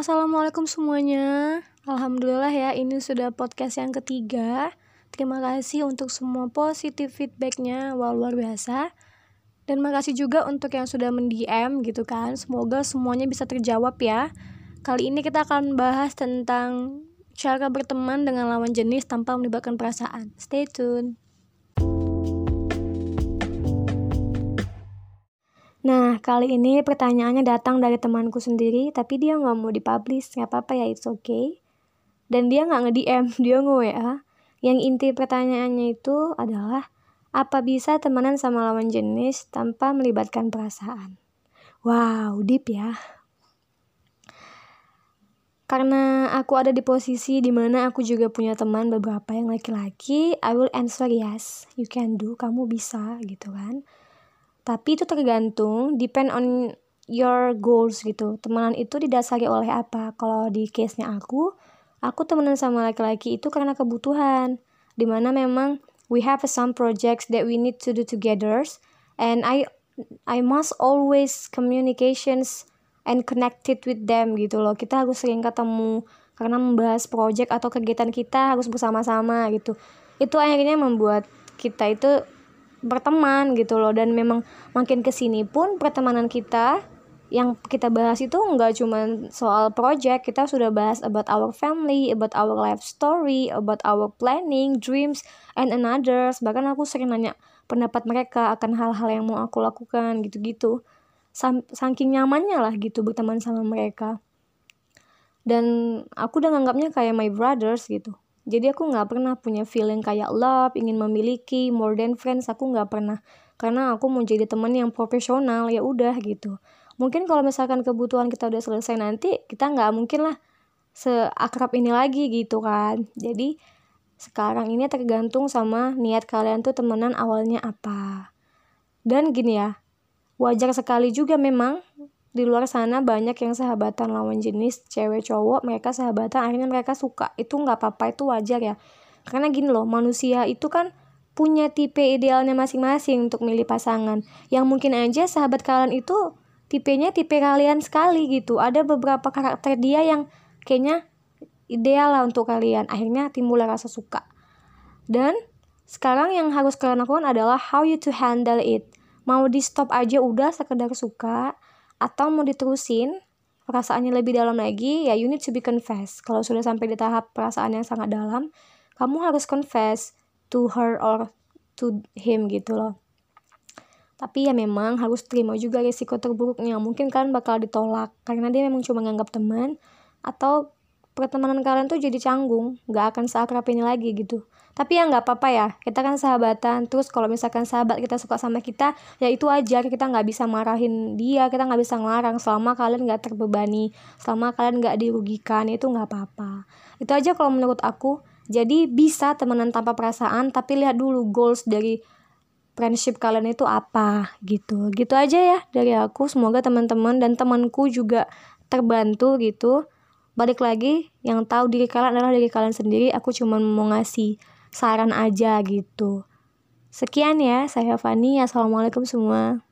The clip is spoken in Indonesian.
Assalamualaikum semuanya. Alhamdulillah ya, ini sudah podcast yang ketiga. Terima kasih untuk semua positif feedbacknya, wow luar biasa. Dan makasih juga untuk yang sudah mendm gitu kan. Semoga semuanya bisa terjawab ya. Kali ini kita akan bahas tentang cara berteman dengan lawan jenis tanpa melibatkan perasaan. Stay tune. Nah, kali ini pertanyaannya datang dari temanku sendiri, tapi dia nggak mau dipublish, nggak apa-apa ya, it's okay. Dan dia nggak nge-DM, dia nge-WA. Yang inti pertanyaannya itu adalah, apa bisa temenan sama lawan jenis tanpa melibatkan perasaan? Wow, deep ya. Karena aku ada di posisi di mana aku juga punya teman beberapa yang laki-laki, I will answer yes, you can do, kamu bisa gitu kan tapi itu tergantung depend on your goals gitu. Temenan itu didasari oleh apa. Kalau di case nya aku aku temenan sama laki-laki itu karena kebutuhan. Di mana memang we have some projects that we need to do together and I I must always communications and connected with them gitu loh. Kita harus sering ketemu karena membahas project atau kegiatan kita harus bersama-sama gitu. Itu akhirnya membuat kita itu berteman gitu loh. Dan memang makin ke sini pun pertemanan kita yang kita bahas itu nggak cuma soal project kita sudah bahas about our family about our life story about our planning dreams and another. Bahkan aku sering nanya pendapat mereka akan hal-hal yang mau aku lakukan gitu-gitu. Saking nyamannya lah gitu berteman sama mereka. Dan aku udah nganggapnya kayak my brothers gitu jadi aku nggak pernah punya feeling kayak love ingin memiliki more than friends aku nggak pernah. Karena aku mau jadi teman yang profesional ya udah gitu. Mungkin kalau misalkan kebutuhan kita udah selesai nanti kita nggak mungkin lah seakrab ini lagi gitu kan. Jadi sekarang ini tergantung sama niat kalian tuh temenan awalnya apa. Dan gini ya wajar sekali juga memang di luar sana banyak yang sahabatan lawan jenis cewek cowok mereka sahabatan akhirnya mereka suka. Itu nggak apa-apa itu wajar ya. Karena gini loh manusia itu kan punya tipe idealnya masing-masing untuk milih pasangan. Yang mungkin aja sahabat kalian itu tipenya tipe kalian sekali gitu. Ada beberapa karakter dia yang kayaknya ideal lah untuk kalian. Akhirnya timbul rasa suka. Dan sekarang yang harus kalian lakukan adalah how you to handle it. Mau di stop aja udah sekedar suka atau mau diterusin perasaannya lebih dalam lagi ya you need to be confess kalau sudah sampai di tahap perasaan yang sangat dalam kamu harus confess to her or to him gitu loh. Tapi ya memang harus terima juga risiko terburuknya. Mungkin kan bakal ditolak karena dia memang cuma nganggap teman atau pertemanan kalian tuh jadi canggung nggak akan seakrab ini lagi gitu. Tapi ya nggak apa-apa ya kita kan sahabatan. Terus kalau misalkan sahabat kita suka sama kita ya itu aja kita nggak bisa marahin dia kita nggak bisa ngelarang selama kalian nggak terbebani selama kalian nggak dirugikan itu nggak apa-apa. Itu aja kalau menurut aku. Jadi bisa temenan tanpa perasaan tapi lihat dulu goals dari friendship kalian itu apa gitu. Gitu aja ya dari aku. Semoga teman-teman dan temanku juga terbantu gitu balik lagi yang tahu diri kalian adalah diri kalian sendiri. Aku cuma mau ngasih saran aja gitu. Sekian ya saya Fani. Assalamualaikum semua